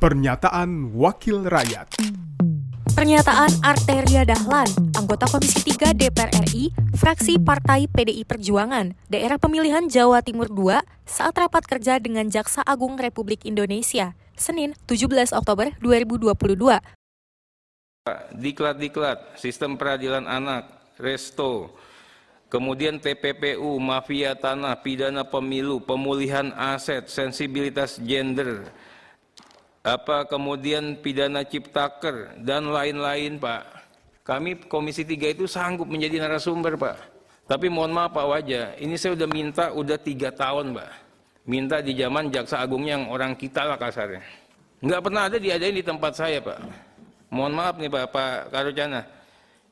Pernyataan Wakil Rakyat Pernyataan Arteria Dahlan, anggota Komisi 3 DPR RI, fraksi Partai PDI Perjuangan, daerah pemilihan Jawa Timur II, saat rapat kerja dengan Jaksa Agung Republik Indonesia, Senin 17 Oktober 2022. Diklat-diklat, sistem peradilan anak, resto, kemudian TPPU, mafia tanah, pidana pemilu, pemulihan aset, sensibilitas gender, apa kemudian pidana ciptaker dan lain-lain Pak. Kami Komisi 3 itu sanggup menjadi narasumber Pak. Tapi mohon maaf Pak Wajah, ini saya udah minta udah tiga tahun Pak. Minta di zaman Jaksa Agungnya yang orang kita lah kasarnya. Nggak pernah ada diadain di tempat saya Pak. Mohon maaf nih Pak, Pak Karucana.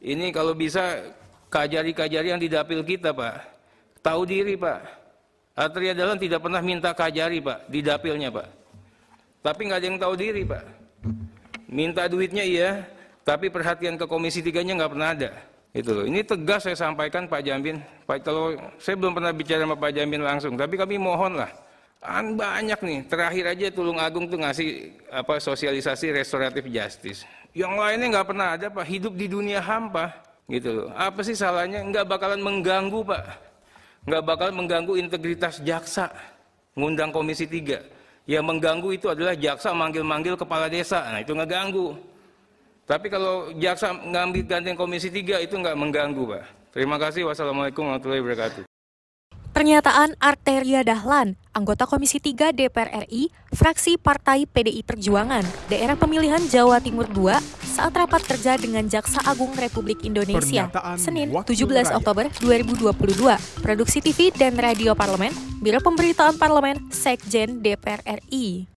Ini kalau bisa kajari-kajari yang di dapil kita Pak. Tahu diri Pak. Atria Dahlan tidak pernah minta kajari Pak di dapilnya Pak. Tapi nggak ada yang tahu diri, Pak. Minta duitnya iya, tapi perhatian ke Komisi Tiganya nggak pernah ada. Itu loh. Ini tegas saya sampaikan Pak Jambin. Pak, kalau saya belum pernah bicara sama Pak Jambin langsung, tapi kami mohon lah. Kan banyak nih. Terakhir aja Tulung Agung tuh ngasih apa sosialisasi restoratif justice. Yang lainnya nggak pernah ada Pak. Hidup di dunia hampa gitu loh. Apa sih salahnya? Nggak bakalan mengganggu Pak. Nggak bakalan mengganggu integritas jaksa. Ngundang Komisi 3 yang mengganggu itu adalah jaksa manggil-manggil kepala desa. Nah, itu ngeganggu. Tapi kalau jaksa ngambil gantian komisi 3 itu nggak mengganggu, Pak. Terima kasih. Wassalamualaikum warahmatullahi wabarakatuh. Pernyataan Arteria Dahlan, anggota Komisi 3 DPR RI, fraksi Partai PDI Perjuangan, daerah pemilihan Jawa Timur II, saat rapat kerja dengan Jaksa Agung Republik Indonesia, Senin 17 Oktober 2022. Produksi TV dan Radio Parlemen, Biro Pemberitaan Parlemen, Sekjen DPR RI.